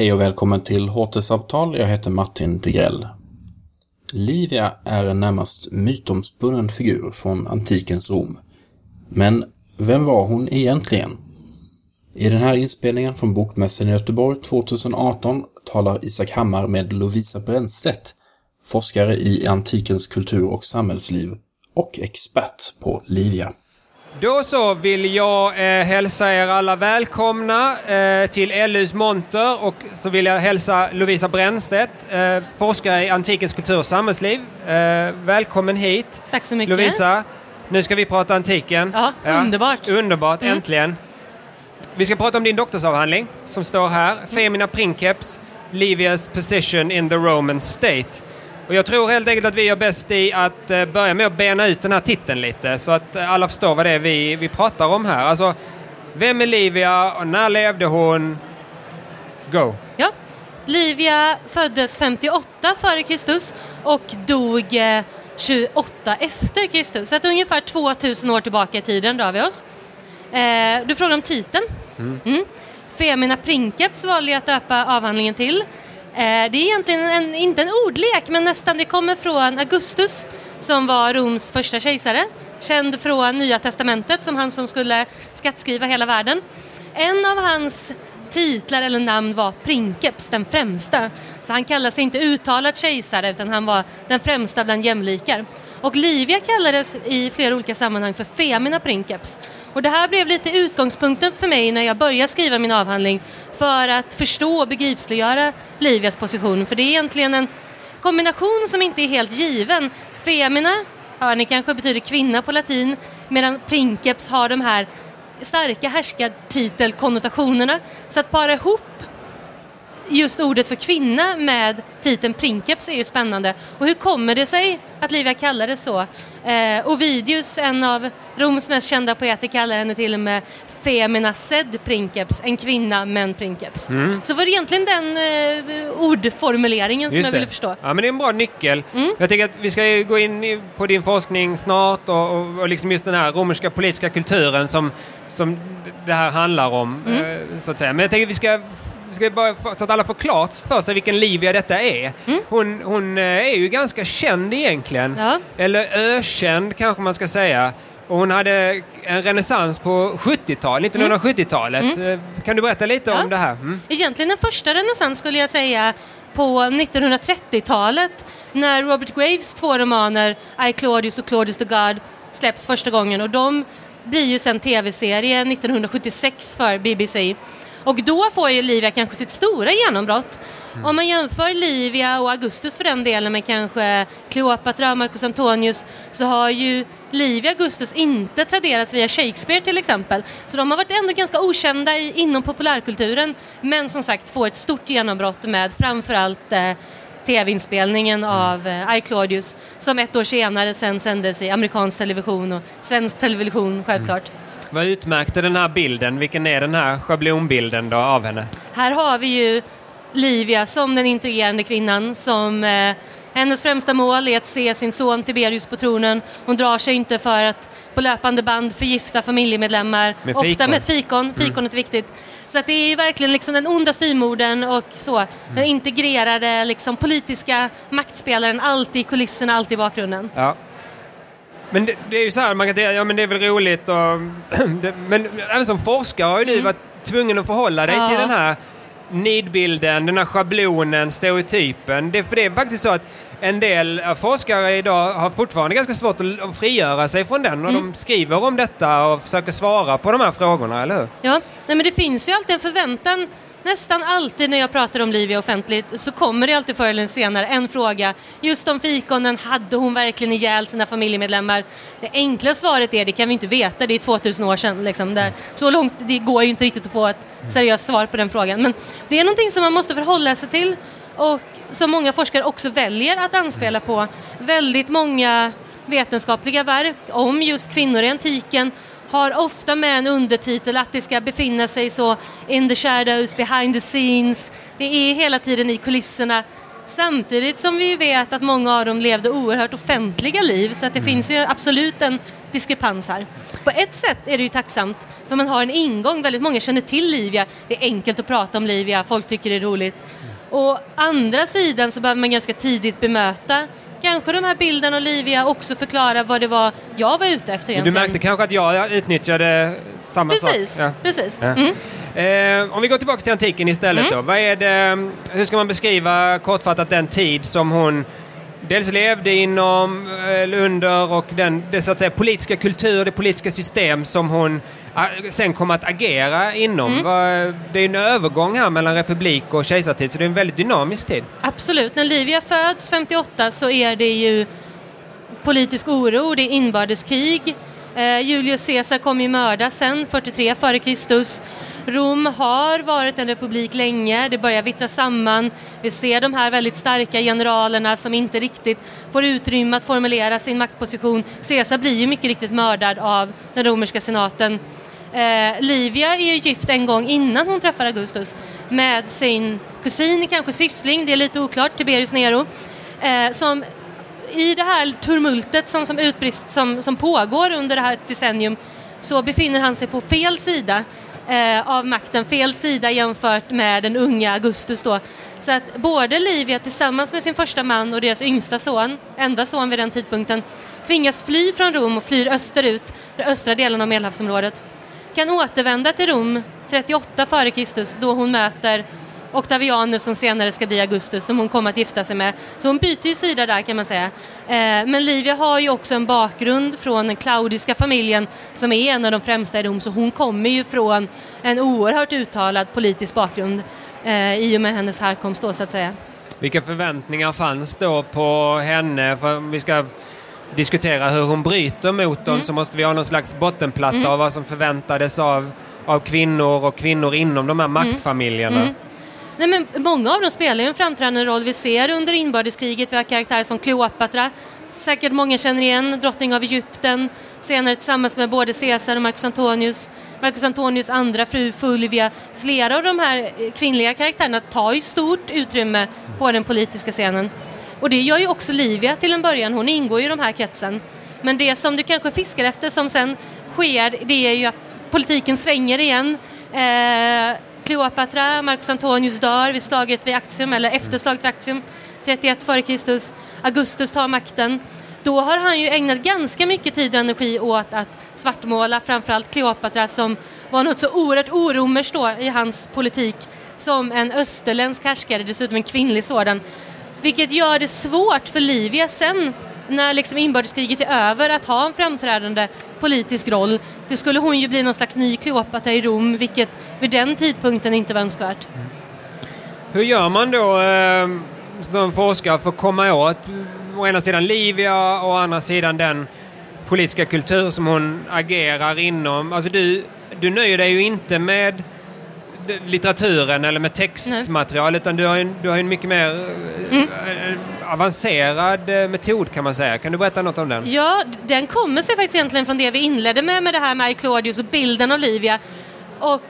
Hej och välkommen till HT-samtal. Jag heter Martin Degrell. Livia är en närmast mytomspunnen figur från antikens Rom. Men vem var hon egentligen? I den här inspelningen från Bokmässan i Göteborg 2018 talar Isak Hammar med Lovisa Brännstedt, forskare i antikens kultur och samhällsliv och expert på Livia. Då så vill jag eh, hälsa er alla välkomna eh, till LUs monter och så vill jag hälsa Lovisa Brännstedt, eh, forskare i antikens kultur och samhällsliv. Eh, välkommen hit. Tack så mycket. Lovisa, nu ska vi prata antiken. Ja, underbart. Underbart, Mm. äntligen. Vi ska prata om din doktorsavhandling som står här. Femina Princeps, Livias position in the Roman state. Och jag tror helt enkelt att vi gör bäst i att eh, börja med att bena ut den här titeln lite så att eh, alla förstår vad det är vi, vi pratar om här. Alltså, vem är Livia och när levde hon? Go! Ja. Livia föddes 58 före Kristus och dog eh, 28 efter Kristus. Så att ungefär 2000 år tillbaka i tiden drar vi oss. Eh, du frågar om titeln. Mm. Femina Princeps valde jag att döpa avhandlingen till. Eh, det är egentligen en, inte en ordlek, men nästan. Det kommer från Augustus som var Roms första kejsare. Känd från Nya Testamentet som han som skulle skattskriva hela världen. En av hans titlar eller namn var Princeps, den främsta. Så han kallade sig inte uttalat kejsare utan han var den främsta bland jämlikar. Och Livia kallades i flera olika sammanhang för Femina Princeps. Och det här blev lite utgångspunkten för mig när jag började skriva min avhandling för att förstå och begripsliggöra Livias position. För det är egentligen en kombination som inte är helt given. Femina, hör ni kanske, betyder kvinna på latin medan Princeps har de här starka härskartitelkonnotationerna. Så att para ihop just ordet för kvinna med titeln Princeps är ju spännande. Och hur kommer det sig att Livia kallades så? Eh, Ovidius, en av Roms mest kända poeter, kallar henne till och med Femina sed Princeps, en kvinna men Princeps. Så var det egentligen den eh, ordformuleringen som Just jag det. ville förstå. Ja, men det är en bra nyckel. Mm. Jag tänker att vi ska ju gå in på din forskning snart och, och, och liksom just den här romerska politiska kulturen som, som det här handlar om. Mm. eh, Så att säga. Men jag tänker att vi ska, ska bara få, så att alla får klart för sig vilken Livia detta är. Hon, hon eh, är ju ganska känd egentligen. Mm. Ja. Eller ökänd kanske man ska säga. Och hon hade en renässans på 70-talet, 1970-talet. Eh, Kan du berätta lite Mm. Ja. om det här? Mm. Egentligen den första renässans skulle jag säga på 1930-talet när Robert Graves två romaner I Claudius och Claudius the God släpps första gången och de blir ju sen tv-serie 1976 för BBC. Och då får ju Livia kanske sitt stora genombrott. Om man jämför Livia och Augustus för den delen med kanske Kleopatra och Marcus Antonius så har ju Livia Augustus inte traderats via Shakespeare till exempel. Så de har varit ändå ganska okända i, inom populärkulturen men som sagt får ett stort genombrott med framförallt eh, tv-inspelningen av eh, I Claudius som ett år senare sen sändes i amerikansk television och svensk television självklart. Vad utmärkte den här bilden? Vilken är den här schablonbilden då av henne? Här har vi ju Livia som den intrigerande kvinnan som eh, hennes främsta mål är att se sin son Tiberius på tronen. Hon drar sig inte för att på löpande band förgifta familjemedlemmar. Med Ofta med ett fikon. Fikonet är viktigt. Så att det är ju verkligen liksom den onda styrmorden och så. Den integrerade liksom politiska maktspelaren alltid i kulisserna, alltid i bakgrunden. Ja. Men det, det är ju så här, man kan säga, ja men det är väl roligt och... det, men även som forskare har ju du varit tvungen att förhålla dig Ja. till den här nidbilden, den här schablonen, stereotypen. Det, för det är faktiskt så att en del forskare idag har fortfarande ganska svårt att, frigöra sig från den och de skriver om detta och försöker svara på de här frågorna, eller hur? Ja, nej men det finns ju alltid en förväntan. Nästan alltid när jag pratar om Livia offentligt så kommer det alltid förr eller senare en fråga. Just om fikonen, hade hon verkligen ihjäl sina familjemedlemmar? Det enkla svaret är det kan vi inte veta, det är 2000 år sedan. Liksom. Där, så långt det går ju inte riktigt att få ett seriöst svar på den frågan. Men det är någonting som man måste förhålla sig till och som många forskare också väljer att anspela på. Väldigt många vetenskapliga verk om just kvinnor i antiken har ofta med en undertitel att det ska befinna sig så in the shadows, behind the scenes. Det är hela tiden i kulisserna. Samtidigt som vi vet att många av dem levde oerhört offentliga liv så att det finns ju absolut en diskrepans här. På ett sätt är det ju tacksamt för man har en ingång, väldigt många känner till Livia, det är enkelt att prata om Livia, folk tycker det är roligt. Å andra sidan så behöver man ganska tidigt bemöta kanske de här bilderna av Livia också förklara vad det var jag var ute efter egentligen. Du märkte kanske att jag utnyttjade samma precis, sak? Ja. Precis, Ja. mm. Eh, om vi går tillbaka till antiken istället Mm. då. Vad är det, hur ska man beskriva kortfattat den tid som hon dels levde inom, eller under och den det, så att säga, politiska kultur, det politiska system som hon ah, sen kom att agera inom. Mm. Det är en övergång här mellan republik och kejsartid så det är en väldigt dynamisk tid. Absolut, när Livia föds 58 så är det ju politisk oro, det är inbördeskrig. Eh, Julius Caesar kommer ju mördas sen, 43 före Kristus. Rom har varit en republik länge, det börjar vittra samman. Vi ser de här väldigt starka generalerna som inte riktigt får utrymme att formulera sin maktposition. Caesar blir ju mycket riktigt mördad av den romerska senaten. Eh, Livia är ju gift en gång innan hon träffar Augustus med sin kusin, kanske syssling, det är lite oklart, Tiberius Nero. Eh, som i det här tumultet som, som utbrist som, som pågår under det här decennium så befinner han sig på fel sida eh, av makten, fel sida jämfört med den unga Augustus då. Så att både Livia tillsammans med sin första man och deras yngsta son, enda son vid den tidpunkten, tvingas fly från Rom och flyr österut, den östra delen av Medelhavsområdet. Kan återvända till Rom 38 f.Kr. Då hon möter Octavianus som senare ska bli Augustus som hon kommer att gifta sig med. Så hon byter ju sida där kan man säga. Eh, men Livia har ju också en bakgrund från den klaudiska familjen som är en av de främsta i Rom så hon kommer ju från en oerhört uttalad politisk bakgrund eh, i och med hennes härkomst då så att säga. Vilka förväntningar fanns då på henne? För vi ska diskutera hur hon bryter mot dem så måste vi ha någon slags bottenplatta av vad som förväntades av, av kvinnor och kvinnor inom de här maktfamiljerna. Nej, men många av dem spelar ju en framträdande roll. Vi ser under inbördeskriget, vi har karaktärer som Kleopatra, säkert många känner igen, drottning av Egypten, senare tillsammans med både Caesar och Marcus Antonius. Marcus Antonius andra fru Fulvia. Flera av de här eh, kvinnliga karaktärerna tar ju stort utrymme på den politiska scenen. Och det gör ju också Livia till en början, hon ingår ju i de här kretsen. Men det som du kanske fiskar efter som sen sker, det är ju att politiken svänger igen. Eh, Kleopatra, Marcus Antonius dör vid slaget vid Actium, eller efter slaget vid Actium, 31 f.Kr. Augustus tar makten. Då har han ju ägnat ganska mycket tid och energi åt att svartmåla framförallt Kleopatra som var något så oerhört oromerskt då i hans politik som en österländsk härskare, dessutom en kvinnlig sådan. Vilket gör det svårt för Livia sen när liksom inbördeskriget är över att ha en framträdande politisk roll. Det skulle hon ju bli någon slags ny Kleopatra i Rom vilket vid den tidpunkten inte var önskvärt. Hur gör man då eh, som forskare för att komma åt å ena sidan Livia och å andra sidan den politiska kultur som hon agerar inom? Alltså du, du nöjer dig ju inte med litteraturen eller med textmaterial utan du har en, du har en mycket mer eh, eh, avancerad eh, metod kan man säga. Kan du berätta något om den? Ja, den kommer sig faktiskt egentligen från det vi inledde med, med det här med Claudius och bilden av Livia. Och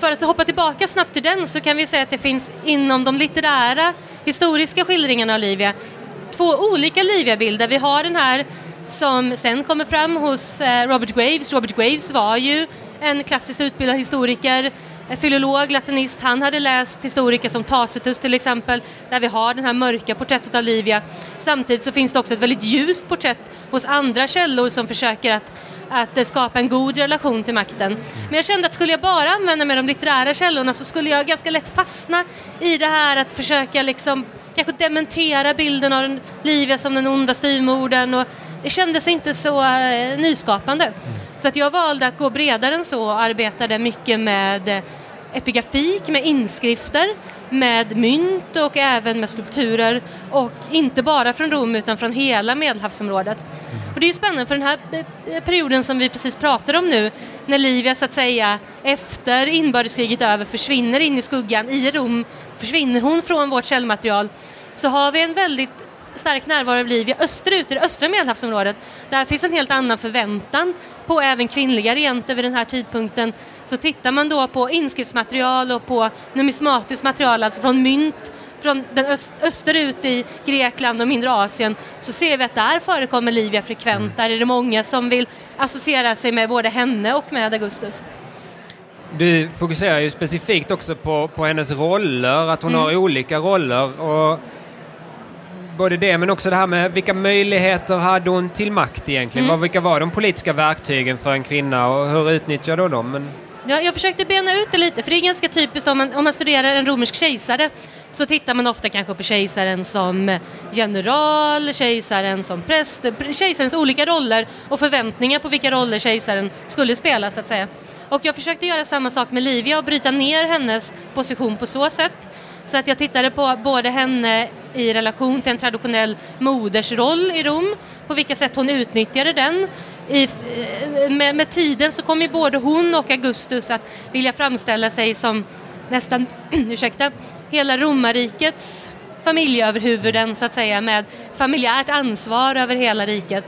för att hoppa tillbaka snabbt till den så kan vi säga att det finns inom de litterära historiska skildringarna av Livia två olika Livia-bilder. Vi har den här som sen kommer fram hos eh, Robert Graves. Robert Graves var ju en klassiskt utbildad historiker, eh, filolog, latinist. Han hade läst historiker som Tacitus till exempel, där vi har det här mörka porträttet av Livia. Samtidigt så finns det också ett väldigt ljust porträtt hos andra källor som försöker att att eh, skapa en god relation till makten. Men jag kände att skulle jag bara använda mig av de litterära källorna så skulle jag ganska lätt fastna i det här att försöka liksom kanske dementera bilden av Livia som den onda styvmodern och det kändes inte så eh, nyskapande. Så att jag valde att gå bredare än så och arbetade mycket med eh, epigafik, med inskrifter, med mynt och även med skulpturer och inte bara från Rom utan från hela Medelhavsområdet. Och det är ju spännande för den här perioden som vi precis pratar om nu när Livia så att säga efter inbördeskriget över försvinner in i skuggan i Rom, försvinner hon från vårt källmaterial så har vi en väldigt stark närvaro av Livia österut i det östra Medelhavsområdet. Där finns en helt annan förväntan på även kvinnliga regenter vid den här tidpunkten. Så tittar man då på inskriftsmaterial och på numismatiskt material, alltså från mynt från den öst, österut i Grekland och mindre Asien så ser vi att där förekommer Livia frekvent. Där är det många som vill associera sig med både henne och med Augustus. Du fokuserar ju specifikt också på, på hennes roller, att hon Mm. har olika roller. Och både det men också det här med vilka möjligheter hade hon till makt egentligen? Mm. Vilka var de politiska verktygen för en kvinna och hur utnyttjar då dem? Men, Ja, jag försökte bena ut det lite, för det är ganska typiskt om man, om man studerar en romersk kejsare så tittar man ofta kanske på kejsaren som general, kejsaren som präst, kejsarens olika roller och förväntningar på vilka roller kejsaren skulle spela så att säga. Och jag försökte göra samma sak med Livia och bryta ner hennes position på så sätt. Så att jag tittade på både henne i relation till en traditionell modersroll i Rom, på vilka sätt hon utnyttjade den. I, eh, med, med tiden så kom ju både hon och Augustus att vilja framställa sig som nästan, ursäkta, hela romarrikets familjeöverhuvuden så att säga med familjärt ansvar över hela riket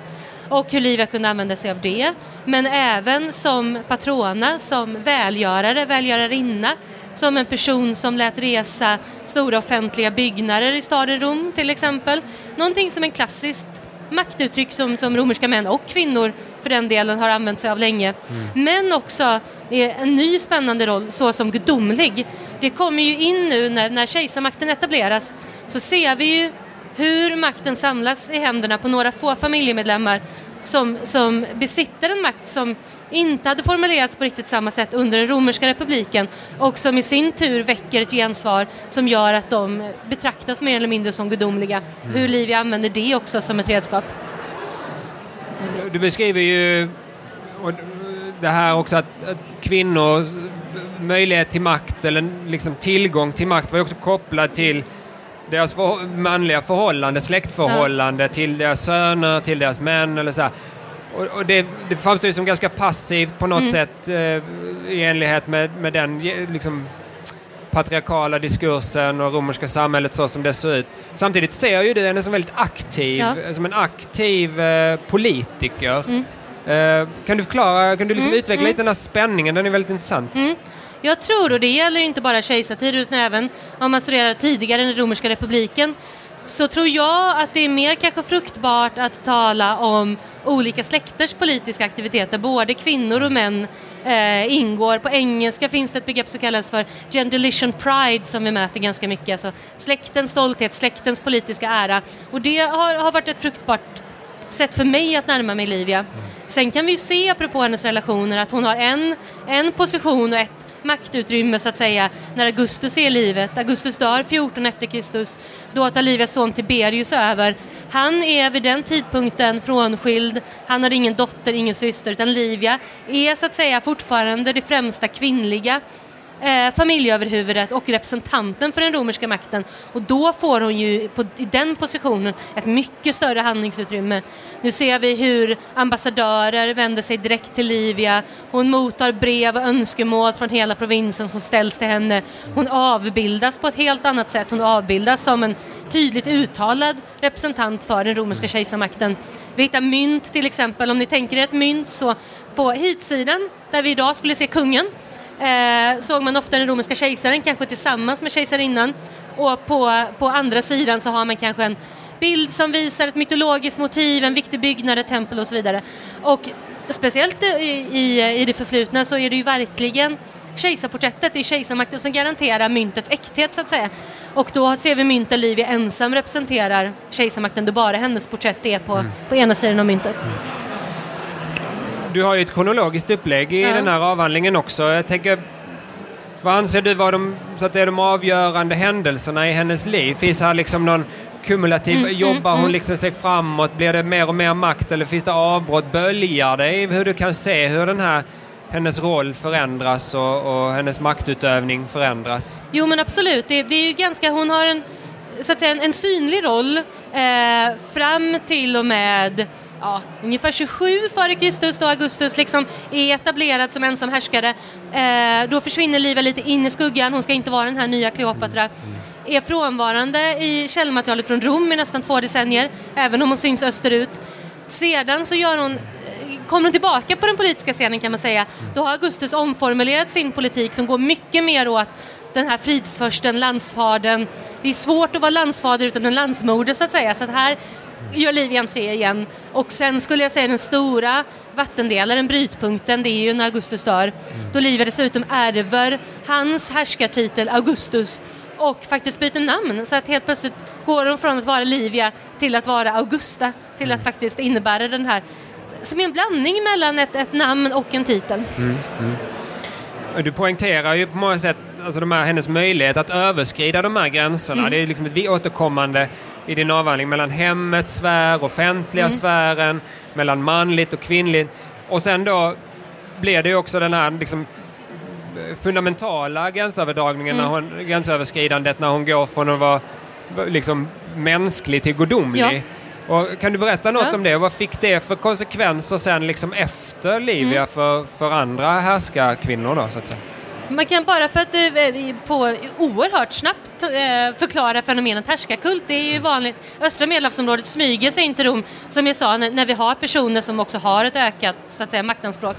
och hur Livia kunde använda sig av det. Men även som patrona, som välgörare, välgörarinna, som en person som lät resa stora offentliga byggnader i staden Rom till exempel. Någonting som en klassiskt maktuttryck som, som romerska män och kvinnor för den delen har använt sig av länge. Men också en ny spännande roll såsom gudomlig. Det kommer ju in nu när, när kejsarmakten etableras så ser vi ju hur makten samlas i händerna på några få familjemedlemmar som, som besitter en makt som inte hade formulerats på riktigt samma sätt under den romerska republiken och som i sin tur väcker ett gensvar som gör att de betraktas mer eller mindre som gudomliga. Hur Livia använder det också som ett redskap. du beskriver ju och det här också att, att kvinnors möjlighet till makt eller liksom tillgång till makt var ju också kopplad till deras för, manliga förhållande, släktförhållande till deras söner, till deras män eller så här. Och, och det, det framstår ju som ganska passivt på något Mm. sätt eh, i enlighet med, med den eh, liksom, patriarkala diskursen och romerska samhället så som det ser ut. Samtidigt ser ju du henne som väldigt aktiv, Ja. som en aktiv eh, politiker. Mm. Eh, kan du förklara, kan du liksom Mm, utveckla mm. lite den här spänningen? Den är väldigt intressant. Mm. Jag tror, och det gäller inte bara kejsartid utan även om man studerar tidigare den romerska republiken, så tror jag att det är mer kanske fruktbart att tala om olika släkters politiska aktiviteter. Både kvinnor och män eh, ingår. På engelska finns det ett begrepp som kallas för genderlition pride som vi möter ganska mycket. Alltså släktens stolthet, släktens politiska ära. Och det har, har varit ett fruktbart sätt för mig att närma mig Livia. Sen kan vi ju se, apropå hennes relationer, att hon har en, en position och ett maktutrymme så att säga när Augustus är i livet. Augustus dör 14 efter Kristus. Då tar Livias son Tiberius över. Han är vid den tidpunkten frånskild. Han har ingen dotter, ingen syster, utan Livia är så att säga fortfarande det främsta kvinnliga eh, familjeöverhuvudet och representanten för den romerska makten. Och då får hon ju på, i den positionen ett mycket större handlingsutrymme. Nu ser vi hur ambassadörer vänder sig direkt till Livia. Hon mottar brev och önskemål från hela provinsen som ställs till henne. Hon avbildas på ett helt annat sätt. Hon avbildas som en tydligt uttalad representant för den romerska kejsarmakten. Vi hittar mynt till exempel. Om ni tänker er ett mynt så på hitsidan, där vi idag skulle se kungen, eh, såg man ofta den romerska kejsaren, kanske tillsammans med kejsarinnan. Och på, på andra sidan så har man kanske en bild som visar ett mytologiskt motiv, en viktig byggnad, ett tempel och så vidare. Och speciellt i, i, i det förflutna så är det ju verkligen kejsarporträttet i kejsarmakten som garanterar myntets äkthet så att säga. Och då ser vi mynt där Livia ensam representerar kejsarmakten då bara hennes porträtt är på, på ena sidan av myntet. Du har ju ett kronologiskt upplägg i Ja. den här avhandlingen också. Jag tänker, vad anser du var de, så att är de avgörande händelserna i hennes liv? Finns här liksom någon kumulativ, Mm, mm, jobbar hon mm. liksom sig framåt? Blir det mer och mer makt eller finns det avbrott? Böljar det hur du kan se hur den här hennes roll förändras och, och hennes maktutövning förändras? Jo men absolut, det, det är ju ganska, hon har en, så att säga, en, en synlig roll eh, fram till och med ja, ungefär 27 före Kristus då Augustus liksom är etablerad som ensam härskare. Eh, då försvinner Livia lite in i skuggan, hon ska inte vara den här nya Kleopatra. Är frånvarande i källmaterialet från Rom i nästan två decennier, även om hon syns österut. Sedan så gör hon kommer hon tillbaka på den politiska scenen kan man säga. Då har Augustus omformulerat sin politik som går mycket mer åt den här fridsförsten, landsfadern. Det är svårt att vara landsfader utan en landsmoder så att säga. Så att här gör Livia entré igen. Och sen skulle jag säga den stora vattendelaren, brytpunkten, det är ju när Augustus dör. Då Livia dessutom ärver hans härskartitel Augustus och faktiskt byter namn. Så att helt plötsligt går hon från att vara Livia till att vara Augusta, till att faktiskt innebära den här som är en blandning mellan ett, ett namn och en titel. Du poängterar ju på många sätt alltså de här, hennes möjlighet att överskrida de här gränserna. Mm. Det är liksom ett återkommande i din avhandling mellan hemmets sfär, offentliga Mm. sfären, mellan manligt och kvinnligt. Och sen då blir det ju också den här liksom, fundamentala gränsöverdragningen, Mm. när hon, gränsöverskridandet när hon går från att vara liksom, mänsklig till gudomlig. Och kan du berätta något Ja. om det? Vad fick det för konsekvenser sen liksom efter Livia Mm. för, för andra härskarkvinnor då så att säga? Man kan bara för att eh, på oerhört snabbt eh, förklara fenomenet härskarkult. Det är ju vanligt. Östra medelhavsområdet smyger sig in till Rom, som jag sa, när, när vi har personer som också har ett ökat så att säga, maktanspråk.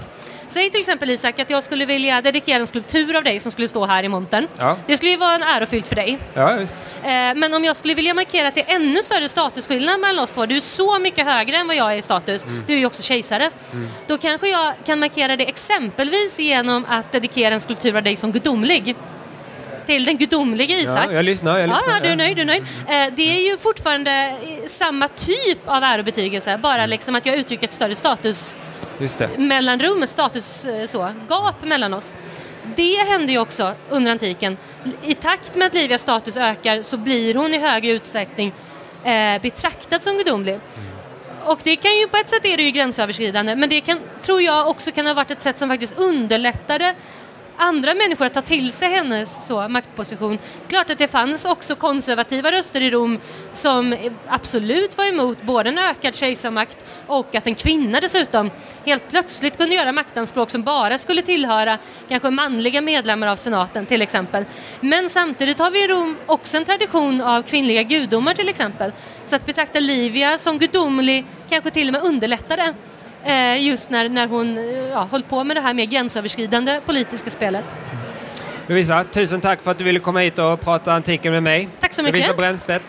Säg till exempel Isak att jag skulle vilja dedikera en skulptur av dig som skulle stå här i montern. Ja. Det skulle ju vara en ärofyllt för dig. Ja, visst. Eh, Men om jag skulle vilja markera att det är ännu större statusskillnad mellan oss två, du är så mycket högre än vad jag är i status, du är ju också kejsare, då kanske jag kan markera det exempelvis genom att dedikera en skulptur av dig som gudomlig. Till den gudomlige Isak. Ja, jag lyssnar. Jag Ja, lyssnar. ja, du är nöjd, du är nöjd. Eh, Det är ju fortfarande eh, samma typ av ärobetygelse, bara liksom att jag uttrycker ett större status mellanrum, status eh, så, gap mellan oss. Det hände ju också under antiken. I takt med att Livias status ökar så blir hon i högre utsträckning eh, betraktad som gudomlig. Och det kan ju på ett sätt är det ju gränsöverskridande men det kan, tror jag också kan ha varit ett sätt som faktiskt underlättade andra människor att ta till sig hennes så, maktposition. Klart att det fanns också konservativa röster i Rom som absolut var emot både en ökad kejsarmakt och att en kvinna dessutom helt plötsligt kunde göra maktanspråk som bara skulle tillhöra kanske manliga medlemmar av senaten till exempel. Men samtidigt har vi i Rom också en tradition av kvinnliga gudomar till exempel. Så att betrakta Livia som gudomlig kanske till och med underlättade eh, just när, när hon eh, ja, höll på med det här mer gränsöverskridande politiska spelet. Lovisa, tusen tack för att du ville komma hit och prata antiken med mig. Tack så mycket. Lovisa Brännstedt.